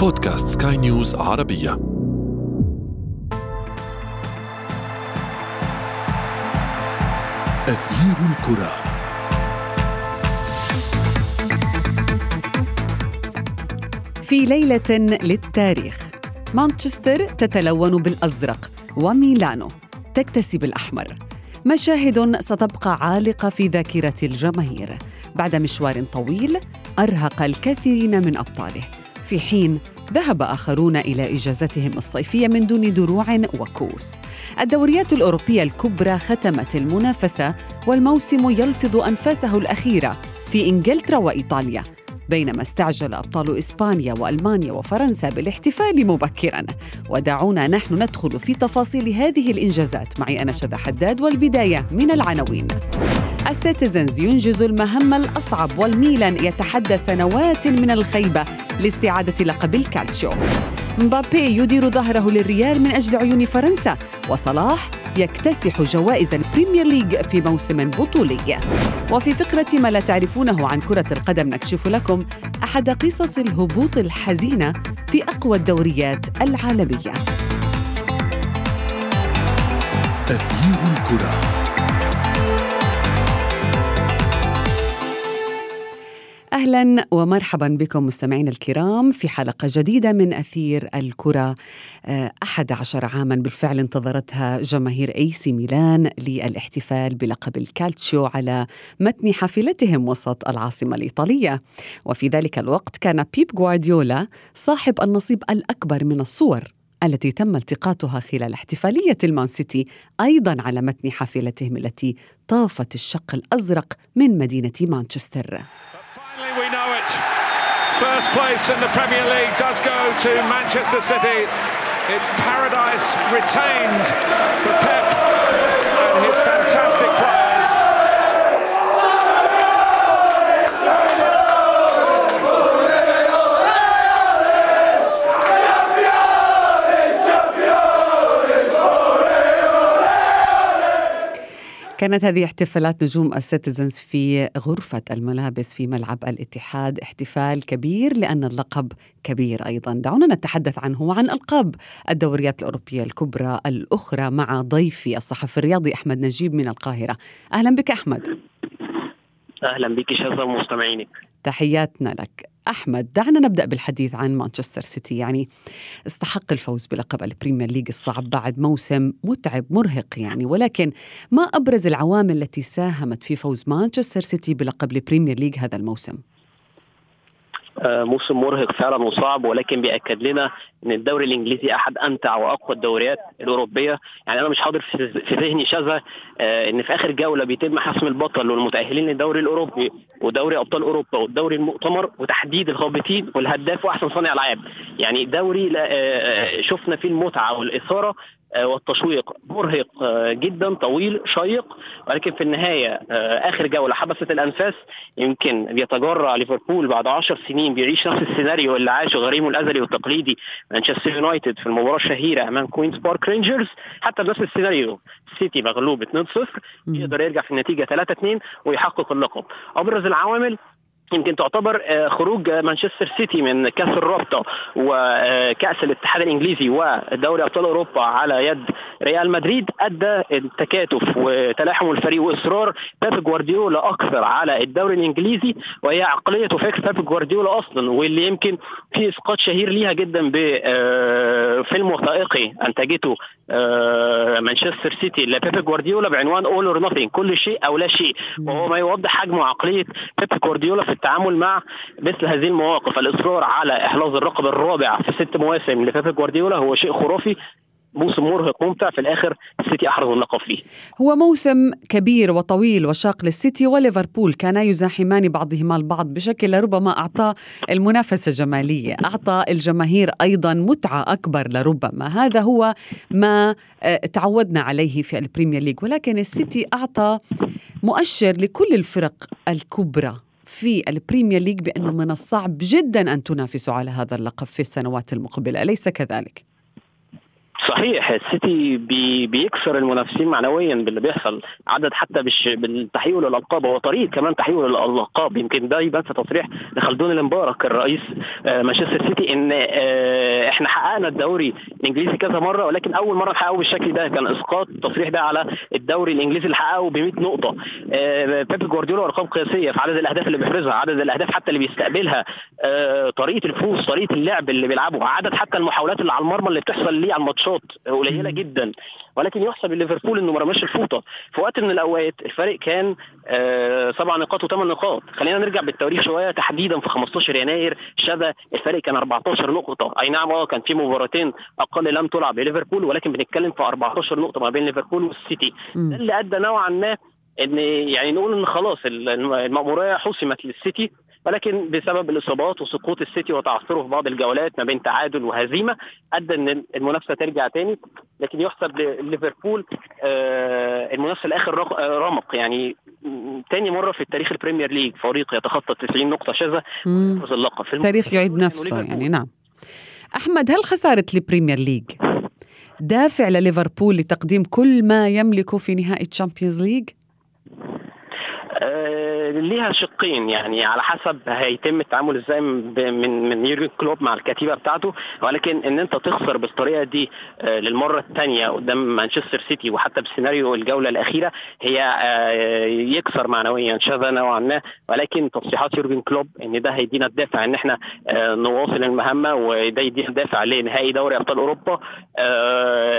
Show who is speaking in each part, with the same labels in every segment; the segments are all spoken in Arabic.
Speaker 1: بودكاست سكاي نيوز عربية. أثير الكرة.
Speaker 2: في ليلة للتاريخ مانشستر تتلون بالأزرق وميلانو تكتسي بالأحمر مشاهد ستبقى عالقة في ذاكرة الجماهير. بعد مشوار طويل أرهق الكثيرين من أبطاله. في حين ذهب آخرون إلى إجازتهم الصيفية من دون دروع وكؤوس. الدوريات الأوروبية الكبرى ختمت المنافسة والموسم يلفظ أنفاسه الأخيرة في إنجلترا وإيطاليا بينما استعجل أبطال إسبانيا وألمانيا وفرنسا بالاحتفال مبكرا. ودعونا نحن ندخل في تفاصيل هذه الإنجازات. معي أنا شذى حداد والبداية من العناوين. ال Citizens ينجز المهمة الأصعب والميلان يتحدى سنوات من الخيبة لاستعادة لقب الكالتشيو. مبابي يدير ظهره للريال من أجل عيون فرنسا وصلاح يكتسح جوائز ال Premier League في موسم بطولي. وفي فقرة ما لا تعرفونه عن كرة القدم نكشف لكم أحد قصص الهبوط الحزينة في أقوى الدوريات العالمية.
Speaker 1: أثير الكرة.
Speaker 2: أهلا ومرحبا بكم مستمعينا الكرام في حلقة جديدة من أثير الكرة. آه، أحد عشر عاما بالفعل انتظرتها جماهير أي سي ميلان للاحتفال بلقب الكالتشيو على متن حافلتهم وسط العاصمة الإيطالية. وفي ذلك الوقت كان بيب غوارديولا صاحب النصيب الأكبر من الصور التي تم التقاطها خلال احتفالية المان سيتي أيضا على متن حافلتهم التي طافت الشق الأزرق من مدينة مانشستر.
Speaker 3: First place in the Premier League does go to Manchester City. It's paradise retained for Pep and his fantastic players.
Speaker 2: كانت هذه احتفالات نجوم ال Citizens في غرفة الملابس في ملعب الاتحاد. احتفال كبير لأن اللقب كبير أيضا. دعونا نتحدث عنه وعن ألقاب الدوريات الأوروبية الكبرى الأخرى مع ضيفي الصحفي الرياضي أحمد نجيب من القاهرة. أهلا بك أحمد.
Speaker 4: أهلا بك شذى ومستمعينك
Speaker 2: تحياتنا لك. أحمد دعنا نبدأ بالحديث عن مانشستر سيتي يعني استحق الفوز بلقب ال Premier League الصعب بعد موسم متعب مرهق يعني ولكن ما أبرز العوامل التي ساهمت في فوز مانشستر سيتي بلقب ال Premier League هذا الموسم؟
Speaker 4: آه، موسم مرهق فعلا وصعب ولكن بيأكد لنا إن الدوري الإنجليزي أحد أمتع وأقوى الدوريات الأوروبية. يعني أنا مش حاضر في ذهني شذى آه، إن في آخر جولة بيتم حسم البطل والمتأهلين للدوري الأوروبي ودوري أبطال أوروبا ودوري المؤتمر وتحديد الهابطين والهداف وأحسن صانع العاب يعني دوري آه، شفنا فيه المتعة والإثارة والتشويق مرهق آه، جدا طويل شيق. ولكن في النهاية آه، آخر جولة حبست الأنفاس. يمكن بيتجرع ليفربول بعد 10 سنين بيعيش نفس السيناريو اللي عاشه غريمه الأزلي والتقليدي. مانشستر يونايتد في المباراة الشهيرة أمام كوينز بارك رينجرز. حتى بنفس السيناريو سيتي مغلوب 2-0 يقدر يرجع في النتيجة 3-2 ويحقق اللقب. أبرز العوامل يمكن تعتبر آه، خروج مانشستر سيتي من كأس الرابطة وكأس الاتحاد الإنجليزي ودوري أبطال أوروبا على يد ريال مدريد. أدى التكاتف وتلاحم الفريق وإصرار بيب جوارديولا أكثر على الدوري الإنجليزي وهي عقلية وفكر بيب جوارديولا أصلا واللي يمكن في إسقاط شهير ليها جدا بفيلم آه، وثائقي أنتجته آه، مانشستر سيتي لبيب جوارديولا بعنوان All or Nothing كل شيء أو لا شيء. وهو ما يوضح حجم وعقليه بيب جوارديولا في التعامل مع مثل هذه المواقف. الإصرار على احراز الرقم الرابع في ست مواسم لبيب جوارديولا هو شيء خرافي. موسم مرهق ممتع في الآخر السيتي أحرز اللقب فيه.
Speaker 2: هو موسم كبير وطويل وشاق للسيتي وليفربول كانا يزاحمان بعضهما البعض بشكل ربما أعطى المنافسة جماليه، أعطى الجماهير أيضا متعة أكبر لربما، هذا هو ما آه، تعودنا عليه في ال Premier League، ولكن السيتي أعطى مؤشر لكل الفرق الكبرى في ال Premier League بأنه من الصعب جدا أن تنافسوا على هذا اللقب في السنوات المقبلة أليس كذلك؟
Speaker 4: صحيح السيتي بي بيكسر المنافسين معنويا باللي بيحصل عدد حتى بش بالتحويل للألقاب هو طريق كمان تحويل للالقاب يمكن ده يبان في تصريح لخلدون المبارك الرئيس آه، مانشستر سيتي إن آه، إحنا حققنا الدوري الإنجليزي كذا مرة ولكن أول مرة نحققه بالشكل ده كان إسقاط التصريح ده على الدوري الإنجليزي اللي حققه ب 100 نقطة. آه، بيب جوارديولا أرقام قياسية في عدد الأهداف اللي بيحرزها عدد الأهداف حتى اللي بيستقبلها طريقة الفوز طريقة اللعب اللي بيلعبه عدد حتى المحاولات اللي على المرمى اللي بتحصل ليه على الماتشات قليلة جدا. ولكن يحسب ليفربول إنه ما رماش الفوطة. في وقت من الأوقات الفرق كان آه، سبع نقاط وثمان نقاط. خلينا نرجع بالتواريخ شوية. تحديدا في 15 يناير شذا الفرق كان 14 نقطة. أي نعم آه كان في مباراتين أقل لم تلعب لليفربول ولكن بنتكلم في 14 نقطة ما بين ليفربول والسيتي. ده اللي أدى نوعا ما إن يعني نقول إن خلاص المأمورية حسمت للسيتي. ولكن بسبب الإصابات وسقوط السيتي وتعثره في بعض الجولات ما بين تعادل وهزيمة أدى إن المنافسة ترجع تاني لكن يحسب لليفربول آه، المنافسة لآخر آه، رمق. يعني تاني مرة في التاريخ ال Premier League فريق يتخطى 90 نقطة شذى
Speaker 2: يفوز اللقب. في التاريخ يعيد نفسه يعني نعم. أحمد هل خسارة البريمير ليج دافع لليفربول لتقديم كل ما يملكه في نهائي تشامبيونز ليج؟
Speaker 4: آه، ليها شقين يعني على حسب هيتم التعامل إزاي من من يورجن كلوب مع الكتيبة بتاعته. ولكن ان انت تخسر بالطريقة دي آه، للمرة الثانية قدام مانشستر سيتي وحتى بسيناريو الجولة الأخيرة هي آه، يكسر معنويا شذا نوعا ما. ولكن تصريحات يورجن كلوب إن ده هيدينا الدافع إن إحنا نواصل المهمة وده يدينا الدافع لنهائي دوري أبطال أوروبا.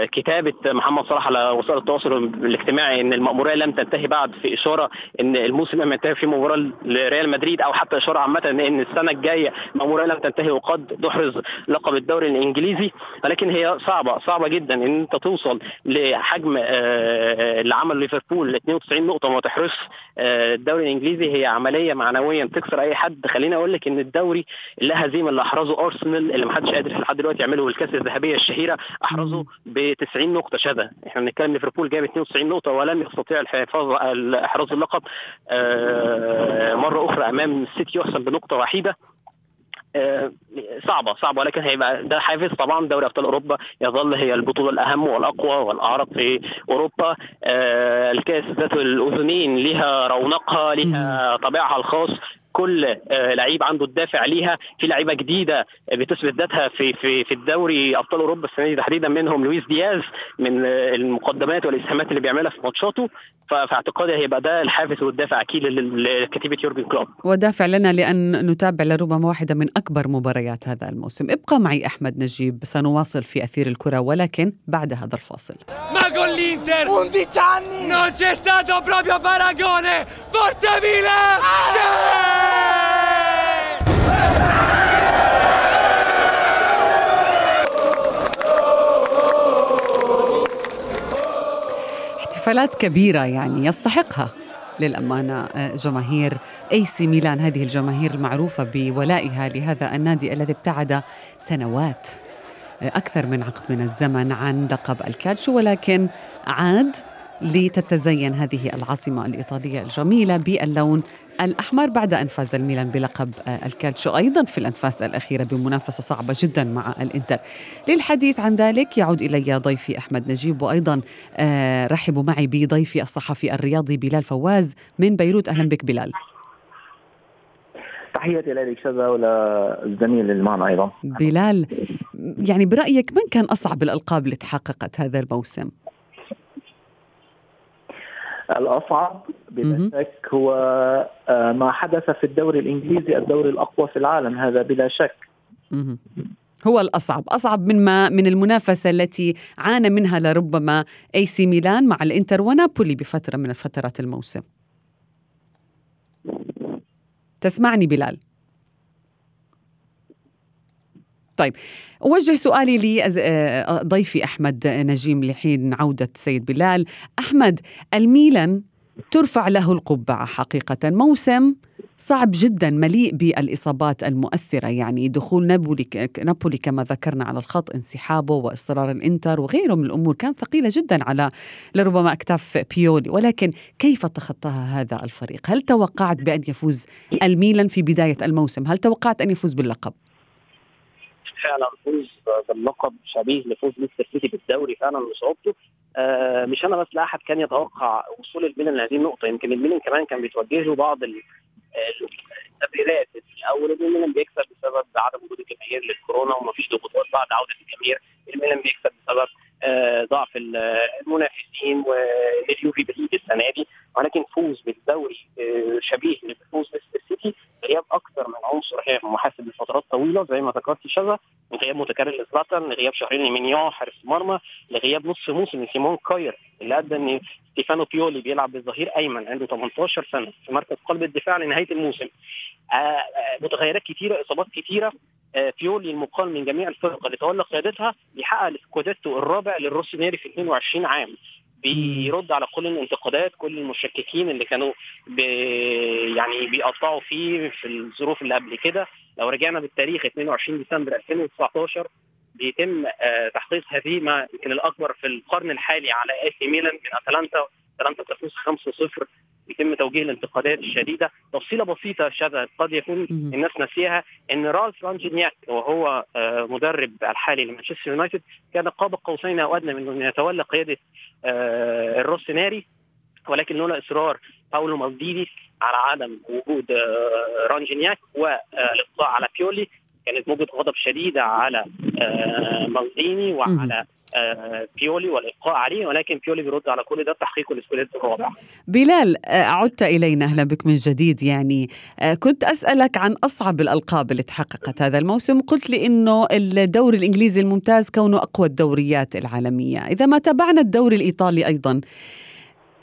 Speaker 4: كتابة محمد صلاح على وسائل التواصل الاجتماعي إن المأمورية لم تنتهي بعد في إشارة إن الموسم لم ينتهي في مباراة لريال مدريد أو حتى إشارة عامة ان السنة الجاية ماموريه لم تنتهي وقد تحرز لقب الدوري الإنجليزي ولكن هي صعبة صعبة جدا إن أنت توصل لحجم آه، اللي عمل ليفربول 92 نقطة وما تحرز آه، الدوري الإنجليزي. هي عملية معنويا تكسر أي حد. خليني أقول لك إن الدوري اللي هزيمة اللي أحرزه أرسنال اللي ما حدش قادر لحد دلوقتي يعمله بالكاس الذهبية الشهيرة أحرزه ب 90 نقطة شذا. إحنا بنتكلم ليفربول جايب 92 نقطة ولم يستطيع الحفاظ احراز اللقب. آه، مرة أخرى أمام السيتي يحسم بنقطة وحيدة. آه، صعبة صعبة ولكن هيبقى ده حافز. طبعا دوري أبطال أوروبا يظل هي البطولة الأهم والأقوى والأعرق في أوروبا. آه، الكاس ذات الأذنين لها رونقها لها طابعها الخاص. كل آه، لعيب عنده الدافع ليها. في لعيبة جديدة بتثبت ذاتها في في في الدوري أبطال أوروبا السنة دي تحديدا منهم لويس دياز من المقدمات والإسهامات اللي بيعملها في ماتشاته. ففي اعتقادي هيبقى ده الحافز والدافع أكيد لكتيبة يورجن كلوب.
Speaker 2: ودافع لنا لأن نتابع لربما واحدة من أكبر مباريات هذا الموسم. ابقى معي أحمد نجيب سنواصل في أثير الكرة ولكن بعد هذا الفاصل.
Speaker 5: ما con l'Inter 11 anni. Non c'è stato proprio paragone. Forza Milan!
Speaker 2: احتفالات كبيرة يعني يستحقها للأمانة آه، جماهير اي سي ميلان. هذه الجماهير المعروفة بولائها لهذا النادي الذي ابتعد سنوات آه، أكثر من عقد من الزمن عن لقب الكالشو ولكن عاد لتتزين هذه العاصمة الإيطالية الجميلة باللون الأحمر بعد أن فاز الميلان بلقب آه، الكالتشو. أيضا في الأنفاس الأخيرة بمنافسة صعبة جدا مع الإنتر. للحديث عن ذلك يعود إلي ضيفي أحمد نجيب وأيضا آه، رحبوا معي بضيفي الصحفي الرياضي بلال فواز من بيروت. أهلا بك بلال.
Speaker 6: تحياتي لك شذا وللزميل اللي معنا أيضا.
Speaker 2: بلال يعني برأيك من كان أصعب الألقاب اللي تحققت هذا الموسم؟
Speaker 6: الأصعب بلا شك هو آه، ما حدث في الدوري الإنجليزي الدوري الأقوى في العالم هذا بلا شك.
Speaker 2: هو الأصعب. أصعب من ما من المنافسة التي عانى منها لربما أي سي ميلان مع الإنتر ونابولي بفترة من الفترات الموسم. تسمعني بلال. طيب أوجه سؤالي لضيفي أحمد نجيم لحين عودة سيد بلال. أحمد الميلان ترفع له القبعة حقيقة. موسم صعب جدا مليء بالإصابات المؤثرة. يعني دخول نابولي نابولي كما ذكرنا على الخط انسحابه وإصرار الإنتر وغيره من الأمور كان ثقيلة جدا على لربما أكتاف بيولي. ولكن كيف تخطاها هذا الفريق؟ هل توقعت بأن يفوز الميلان في بداية الموسم؟ هل توقعت أن يفوز باللقب؟
Speaker 4: فعلا فوز باللقب شبيه لفوز ليستر سيتي بالدوري فعلا بصعوبته آه مش أنا بس لا أحد كان يتوقع وصول الميلان لهذه النقطة. يمكن الميلان كمان كان بيتوجه له بعض التبريرات الأول إن الميلان بيكسب بسبب عدم وجود الجماهير للكورونا ومفيش ضغوطات بعد عودة الجماهير. الميلان بيكسب بسبب ضعف المنافسين واليوفي بالليج السنة دي ولكن فوز بالدوري آه شبيه لفوز ليستر سيتي غياب أكثر من عنصر هي محاسب لفترات طويلة زي ما ذكرت شذا غياب متكرر لزلاتان لغياب شهرين لماينيان حارس مرمى لغياب نص موسم لسيمون كاير اللي أدى إن ستيفانو بيولي بيلعب بالظهير أيمن عنده 18 سنة في مركز قلب الدفاع لنهاية الموسم. آه متغيرات كثيره إصابات كثيره آه بيولي المقال من جميع الفرق اللي تولى قيادتها بيحقق السكوديتو الرابع للروسونيري في 22 عام. بيرد على كل الانتقادات كل المشككين اللي كانوا بي يعني بيقطعوا فيه في الظروف اللي قبل كده. لو رجعنا بالتاريخ 22 ديسمبر 2019 بيتم آه تحقيق هزيمه يمكن الأكبر في القرن الحالي على إي ميلان من أتلانتا اتلانتا تفوز 5-0 يتم توجيه الانتقادات الشديدة. تفصيلة بسيطة شذا قد يكون الناس ناسيها إن رالف رانجينياك وهو آه مدرب الحالي لمانشستر يونايتد كان قاب قوسين أو أدنى من أن يتولى قيادة آه الروسونيري ولكن لولا إصرار باولو مالديني على عدم وجود آه رانجينياك والابقاء على بيولي كانت موجة غضب شديدة على مالديني وعلى بيولي والإبقاء عليه ولكن بيولي بيرد على كل ده تحقيق الاسكوديتو الرابع.
Speaker 2: بلال عدت إلينا أهلا بك من جديد يعني. كنت أسألك عن أصعب الألقاب اللي تحققت هذا الموسم. قلت لي إنه الدوري الإنجليزي الممتاز كونه أقوى الدوريات العالمية. إذا ما تابعنا الدوري الإيطالي أيضا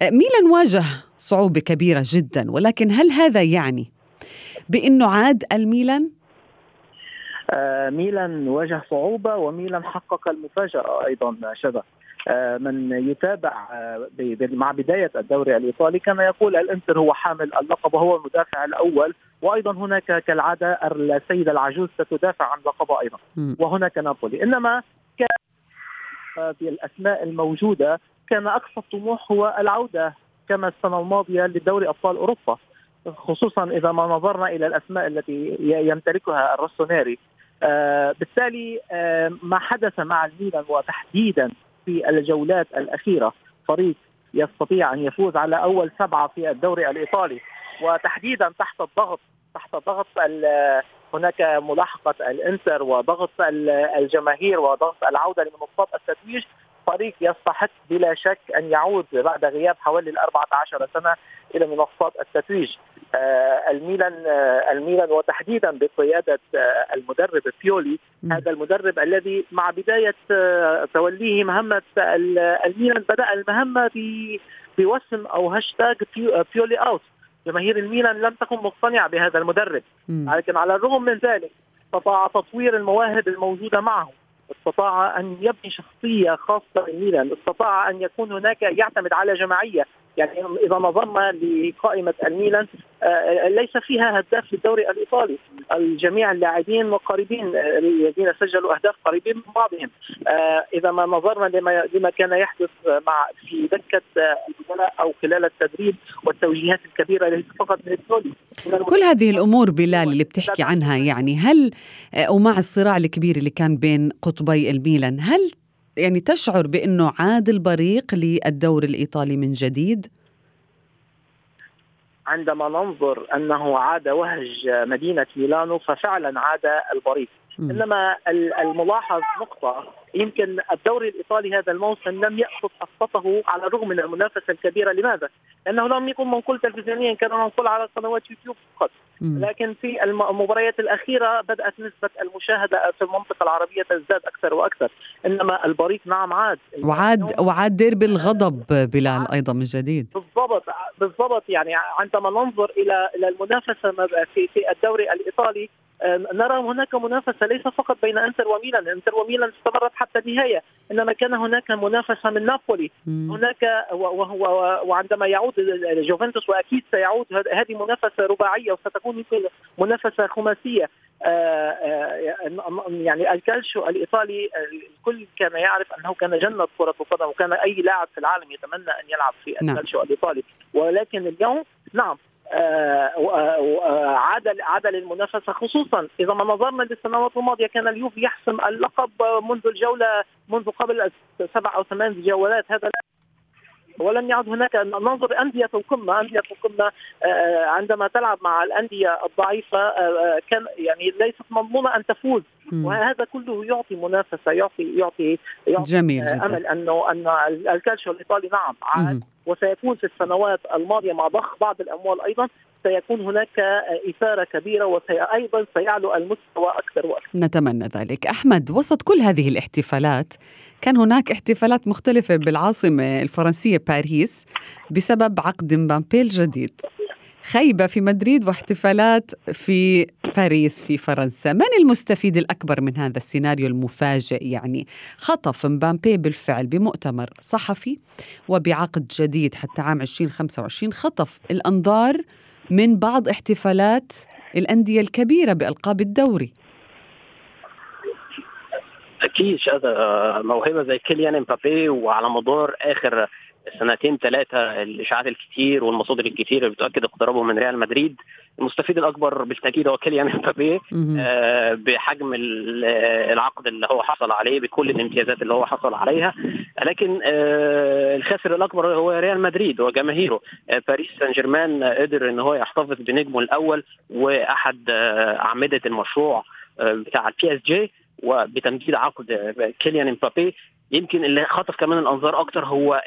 Speaker 2: ميلان واجه صعوبة كبيرة جدا ولكن هل هذا يعني بأنه عاد الميلان؟
Speaker 6: آه ميلان واجه صعوبة وميلان حقق المفاجأة أيضا شبه آه من يتابع آه مع بداية الدوري الإيطالي كان يقول الإنتر هو حامل اللقب وهو المدافع الأول. وأيضا هناك كالعادة السيدة العجوز ستدافع عن لقبها أيضا وهناك نابولي. إنما كان في الأسماء الموجودة كان أقصى الطموح هو العودة كما السنة الماضية لدوري أبطال أوروبا خصوصا إذا ما نظرنا إلى الأسماء التي يمتلكها الروسونيري. آه بالتالي آه ما حدث مع الميلان وتحديدا في الجولات الأخيرة. فريق يستطيع أن يفوز على أول سبعة في الدوري الإيطالي. وتحديدا تحت الضغط تحت ضغط هناك ملاحقة الإنتر وضغط الجماهير وضغط العودة لمنصات التتويج فريق يستحق بلا شك أن يعود بعد غياب حوالي ال 14 سنة إلى منصات التتويج آه الميلان آه الميلان وتحديدا بقيادة آه المدرب بيولي. هذا المدرب الذي مع بداية توليه مهمه الميلان بدأ المهمة بوسم أو هاشتاج بيولي أوت جماهير الميلان لم تكن مقتنعة بهذا المدرب. لكن على الرغم من ذلك استطاع تطوير المواهب الموجودة معه استطاع أن يبني شخصية خاصة للميلان، استطاع أن يكون هناك يعتمد على جماعية، يعني إذا نظرنا لقائمة الميلان ليس فيها هداف للدوري الإيطالي، الجميع اللاعبين قريبين الذين سجلوا أهداف قريبين من بعضهم، إذا ما نظرنا لما لما كان يحدث مع في دكة البدلاء أو خلال التدريب والتوجيهات الكبيرة التي فقط للدولي
Speaker 2: كل هذه الأمور بلال اللي بتحكي عنها يعني هل ومع الصراع الكبير اللي كان بين قطبي الميلان هل يعني تشعر بأنه عاد البريق للدوري الإيطالي من جديد؟
Speaker 6: عندما ننظر أنه عاد وهج مدينة ميلانو ففعلا عاد البريق م. إنما الملاحظ نقطة يمكن الدوري الإيطالي هذا الموسم لم يأخذ حصته على الرغم من المنافسة الكبيرة. لماذا؟ لأنه لم يكن منقول تلفزيونيا كان منقول على قنوات يوتيوب فقط. لكن في المباريات الأخيرة بدأت نسبة المشاهدة في المنطقة العربية تزداد أكثر وأكثر. إنما البريق نعم عاد.
Speaker 2: وعاد وعاد ديربي الغضب بلال أيضا من جديد.
Speaker 6: بالضبط بالضبط. يعني عندما ننظر إلى إلى المنافسة في في الدوري الإيطالي نرى هناك منافسة ليس فقط بين إنتر وميلان، إنتر وميلان استمرت حتى النهاية، إنما كان هناك منافسة من نابولي، مم. هناك وهو وعندما يعود جوفنتوس وأكيد سيعود هذه منافسة رباعية وستكون يمكن منافسة خماسية. آآ آآ يعني الكالشو الإيطالي الكل كان يعرف أنه كان جنة كرة القدم وكان أي لاعب في العالم يتمنى أن يلعب في الكالشو نعم. الإيطالي. ولكن اليوم نعم عاد عاد للمنافسه خصوصا إذا ما نظرنا للسنوات الماضية كان اليوفي يحسم اللقب منذ الجولة منذ قبل سبع أو ثمان جولات. هذا ولم يعد هناك. ننظر أندية القمة. أندية القمة آه، عندما تلعب مع الأندية الضعيفة آه، كان يعني ليست مضمونة أن تفوز. وهذا كله يعطي منافسة يعطي يعطي, يعطي
Speaker 2: جميل جدا.
Speaker 6: أمل أنه أن الكالشيو الإيطالي نعم عاد وسيكون في السنوات الماضية مع ضخ بعض الأموال أيضا. سيكون هناك إثارة كبيرة وأيضا سيعلو المستوى أكثر وأكثر.
Speaker 2: نتمنى ذلك. أحمد وسط كل هذه الاحتفالات كان هناك احتفالات مختلفة بالعاصمة الفرنسية باريس بسبب عقد مبامبي الجديد. خيبة في مدريد واحتفالات في باريس في فرنسا. من المستفيد الأكبر من هذا السيناريو المفاجئ يعني؟ خطف مبامبي بالفعل بمؤتمر صحفي وبعقد جديد حتى عام 2025 خطف الأنظار من بعض احتفالات الأندية الكبيرة بألقاب الدوري.
Speaker 4: أكيد هذا موهبة زي كيليان امبابي وعلى مدار آخر سنتين ثلاثة الإشاعات الكتير والمصادر الكتير اللي بتؤكد اقترابه من ريال مدريد المستفيد الأكبر بالتأكيد هو كيليان امبابي آه بحجم العقد اللي هو حصل عليه بكل الامتيازات اللي هو حصل عليها. لكن آه الخاسر الأكبر هو ريال مدريد وجماهيره آه باريس سان جيرمان قدر إن هو يحتفظ بنجمه الأول وأحد آه أعمدة المشروع آه بتاع البي إس جي وبتمديد عقد كيليان امبابي يمكن اللي خطف كمان الأنظار أكتر هو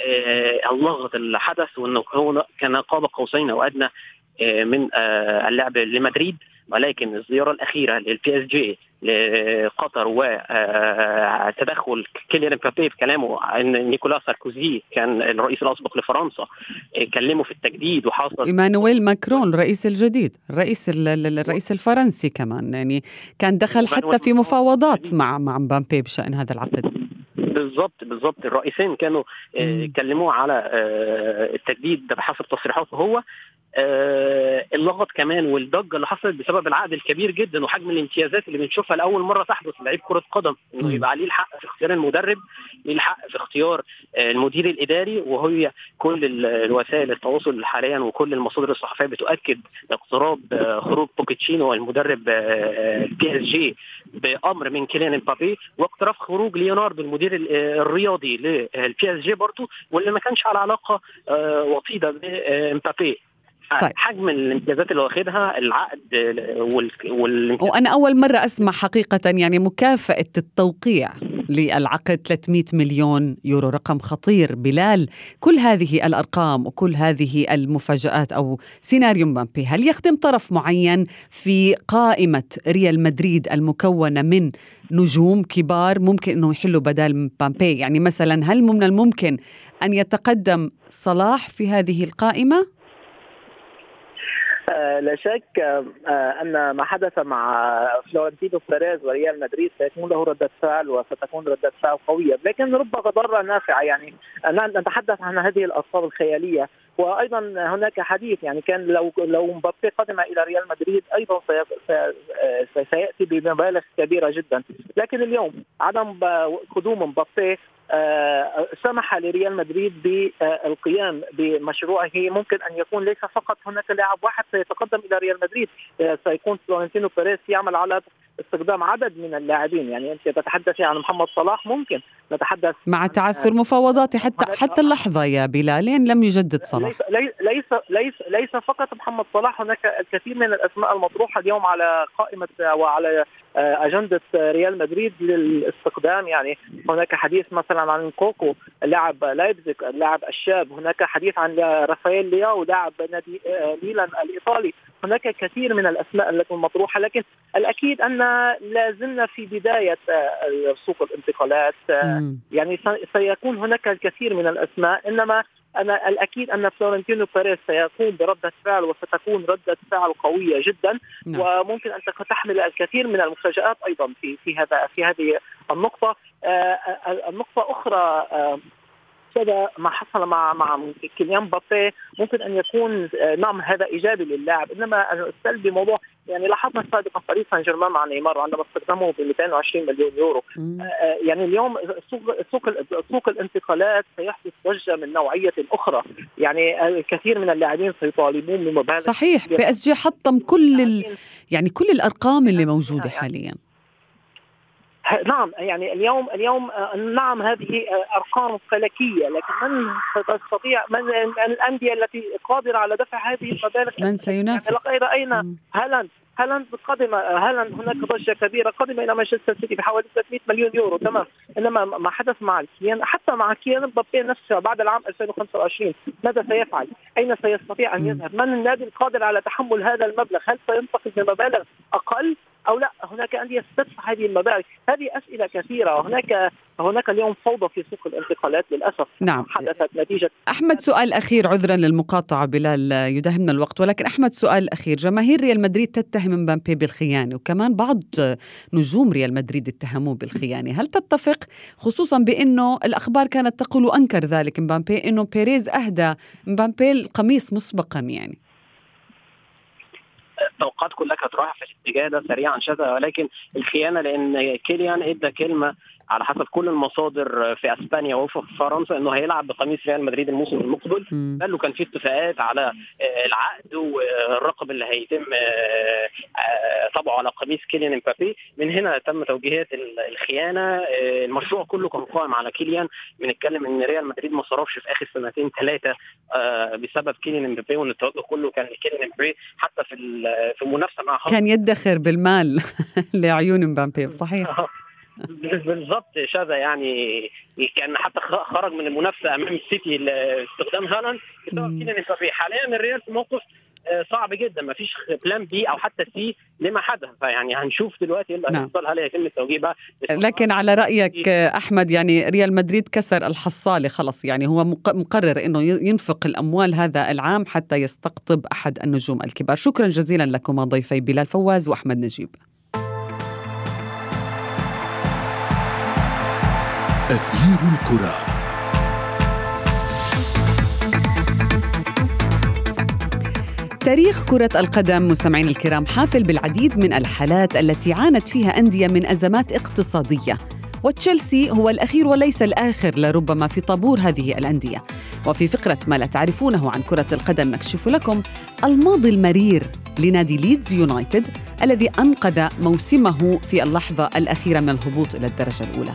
Speaker 4: اللغط اللي حدث وإنه هو كان قاب قوسين أو أدنى من اللعب لمدريد ولكن الزيارة الأخيرة للبي اس جي لقطر وتدخل كيليان امبابي في كلامه إن نيكولا ساركوزي كان الرئيس الأسبق لفرنسا كلمه في التجديد وحصل
Speaker 2: إيمانويل ماكرون الرئيس الجديد الرئيس الرئيس الفرنسي كمان يعني كان دخل حتى في مفاوضات مع مع مبابي بشأن هذا العقد.
Speaker 4: بالضبط بالضبط. الرئيسين كانوا كلموه على التجديد ده بحسب تصريحاته هو. آه اللغط كمان والضجة اللي حصلت بسبب العقد الكبير جدا وحجم الامتيازات اللي بنشوفها لأول مرة تحدث لعيب كرة قدم إنه يبقى عليه الحق في اختيار المدرب ليه الحق في اختيار آه المدير الإداري وهي كل الوسائل التواصل حاليا وكل المصادر الصحفية بتؤكد اقتراب آه خروج بوكيتشينو المدرب البي إس جي بأمر من كيليان امبابي واقتراب خروج ليوناردو المدير الرياضي للبي إس جي برضه واللي ما كانش على علاقة وطيدة بامبابي طيب. حجم الامتيازات اللي واخدها العقد وال... وال...
Speaker 2: وأنا أول مرة أسمع حقيقة يعني مكافأة التوقيع للعقد 300 مليون يورو رقم خطير. بلال كل هذه الأرقام وكل هذه المفاجآت أو سيناريو مبابي هل يخدم طرف معين في قائمة ريال مدريد المكونة من نجوم كبار ممكن انه يحلوا بدال مبابي يعني مثلا هل من الممكن أن يتقدم صلاح في هذه القائمة؟
Speaker 6: لا شك أن ما حدث مع فلورنتينو بيريز وريال مدريد سيكون له ردة فعل وستكون ردة فعل قوية، لكن رب ضاره نافعة يعني نتحدث عن هذه الارقام الخيالية. وأيضا هناك حديث يعني كان لو لو مبابي قدم إلى ريال مدريد أيضا سيأتي بمبالغ كبيرة جدا، لكن اليوم عدم قدوم مبابي سمح لريال مدريد بالقيام بمشروعه. ممكن أن يكون ليس فقط هناك لاعب واحد سيتقدم إلى ريال مدريد. سيكون فلورنتينو بيريز يعمل على استخدام عدد من اللاعبين. يعني أنت تتحدثي عن محمد صلاح ممكن نتحدث
Speaker 2: مع تعثر مفاوضاته حتى حتى اللحظة يا بلال لم يجدد صلاح.
Speaker 6: ليس ليس ليس ليس فقط محمد صلاح هناك الكثير من الأسماء المطروحة اليوم على قائمة وعلى أجندة ريال مدريد للاستقدام. يعني هناك حديث مثلا عن نكونكو لاعب لايبزيك اللاعب الشاب. هناك حديث عن رافائيل لياو لاعب نادي ميلان الإيطالي. هناك كثير من الأسماء التي مطروحة لكن الأكيد أن لا زلنا في بداية سوق الانتقالات. يعني سيكون هناك الكثير من الأسماء إنما أنا الأكيد أن فلورنتينو بيريز سيقوم بردة فعل وستكون ردة فعل قوية جدا. نعم. وممكن أن تحمل الكثير من المفاجآت أيضا في في هذا في هذه النقطة. آه النقطة أخرى آه هذا ما حصل مع مع كيليان بابي ممكن أن يكون آه، نعم هذا إيجابي للاعب. إنما السلبي موضوع يعني لاحظنا سابقا فريق سان جيرمان مع نيمار عندما استخدمه ب 220 مليون يورو. آه، آه، يعني اليوم سوق سوق سوق الانتقالات سيحدث ضجه من نوعية أخرى. يعني الكثير من اللاعبين سيطالبون بمبالغ
Speaker 2: صحيح PSG حطم كل ال... يعني كل الأرقام اللي موجودة حاليا.
Speaker 6: نعم يعني اليوم اليوم آه، نعم هذه آه، أرقام فلكية لكن من تستطيع من الأندية التي قادرة على دفع هذه المبالغ؟
Speaker 2: من سينافس؟
Speaker 6: يعني راينا هالاند. هالاند قدم هالاند هناك ضجة كبيرة قدم إلى مانشستر سيتي بحوالي 300 مليون يورو تمام إنما ما حدث مع كيان حتى مع كيان مبابي نفسه بعد العام 2025 ماذا سيفعل؟ أين سيستطيع أن يذهب؟ من النادي القادر على تحمل هذا المبلغ؟ هل سينتقل بمبالغ أقل أو لا هناك أندية ستدفع هذه المبالغ هذه أسئلة كثيرة وهناك هناك اليوم فوضى في سوق الانتقالات للأسف
Speaker 2: نعم
Speaker 6: حدثت نتيجه
Speaker 2: أحمد سؤال أخير عذرا للمقاطعة بلال يدهمنا الوقت ولكن أحمد سؤال أخير جماهير ريال مدريد تتهم مبابي بالخيانة وكمان بعض نجوم ريال مدريد اتهموه بالخيانة. هل تتفق؟ خصوصا بأنه الأخبار كانت تقول وأنكر ذلك مبابي إنه بيريز أهدى مبابي القميص مسبقا يعني.
Speaker 4: التوقعات كلها كانت رايحة في الاتجاه ده سريعا شذا ولكن الخيانة لأن كيليان إدى كلمة على حسب كل المصادر في أسبانيا وفي فرنسا إنه هيلعب بقميص ريال مدريد الموسم المقبل. قال له كان في اتفاقات على آه، العقد والرقم اللي هيتم آه، آه، طبعه على قميص كيليان امبابي. من هنا تم توجيهات الخيانة. المشروع كله كان قائم على كيليان. بنتكلم إن ريال مدريد ما صرفش في آخر سنتين ثلاثة بسبب كيليان امبابي وإن التوجه كله كان لكيليان امبابي. حتى في في المنافسة مع
Speaker 2: كان يدخر بالمال لعيون امبابي صحيح.
Speaker 4: بالضبط شذى يعني كان حتى خرج من المنافسة أمام السيتي استقدام هالاند. بسبب كيليان حاليا الريال في موقف آه، صعب جدا. ما فيش plan B أو حتى C لما حدث فيعني هنشوف دلوقتي اللي نعم. هل هيتم التوجيه بقى
Speaker 2: لكن على رأيك أحمد يعني ريال مدريد كسر الحصالة خلص يعني هو مقرر إنه ينفق الأموال هذا العام حتى يستقطب أحد النجوم الكبار. شكرا جزيلا لكما ضيفي بلال فواز وأحمد نجيب.
Speaker 1: أثير الكرة.
Speaker 2: تاريخ كرة القدم مستمعين الكرام حافل بالعديد من الحالات التي عانت فيها أندية من أزمات اقتصادية. وتشيلسي هو الأخير وليس الآخر لربما في طابور هذه الأندية. وفي فقرة ما لا تعرفونه عن كرة القدم نكشف لكم الماضي المرير لنادي ليدز يونايتد الذي أنقذ موسمه في اللحظة الأخيرة من الهبوط إلى الدرجة الأولى.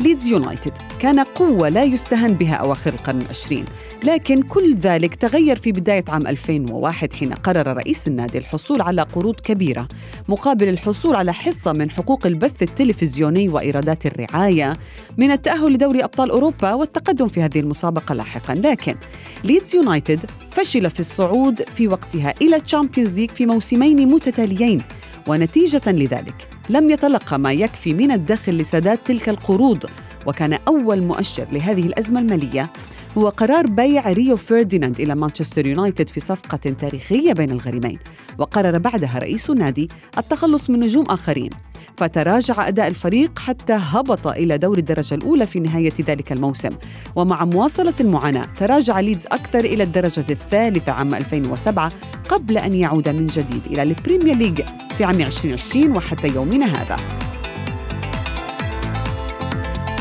Speaker 2: ليدز يونايتد. كان قوة لا يستهان بها أواخر القرن العشرين. لكن كل ذلك تغير في بداية عام 2001 حين قرر رئيس النادي الحصول على قروض كبيرة مقابل الحصول على حصة من حقوق البث التلفزيوني وإيرادات الرعاية من التأهل لدوري أبطال أوروبا والتقدم في هذه المسابقة لاحقا. لكن ليدز يونايتد فشل في الصعود في وقتها إلى Champions League في موسمين متتاليين ونتيجة لذلك لم يتلقى ما يكفي من الدخل لسداد تلك القروض. وكان أول مؤشر لهذه الأزمة المالية هو قرار بيع ريو فرديناند إلى مانشستر يونايتد في صفقة تاريخية بين الغريمين. وقرر بعدها رئيس النادي التخلص من نجوم آخرين. فتراجع أداء الفريق حتى هبط إلى دور الدرجة الأولى في نهاية ذلك الموسم. ومع مواصلة المعاناة تراجع ليدز أكثر إلى الدرجة الثالثة عام 2007 قبل أن يعود من جديد إلى ال Premier League في عام 2020 وحتى يومنا هذا.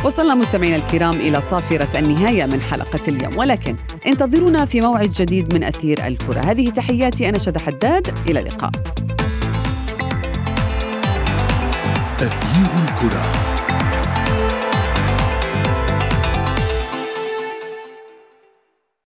Speaker 2: وصلنا مستمعينا الكرام إلى صافرة النهاية من حلقة اليوم. ولكن انتظرونا في موعد جديد من أثير الكرة. هذه تحياتي أنا شذى حداد. إلى اللقاء.
Speaker 1: أثير الكرة.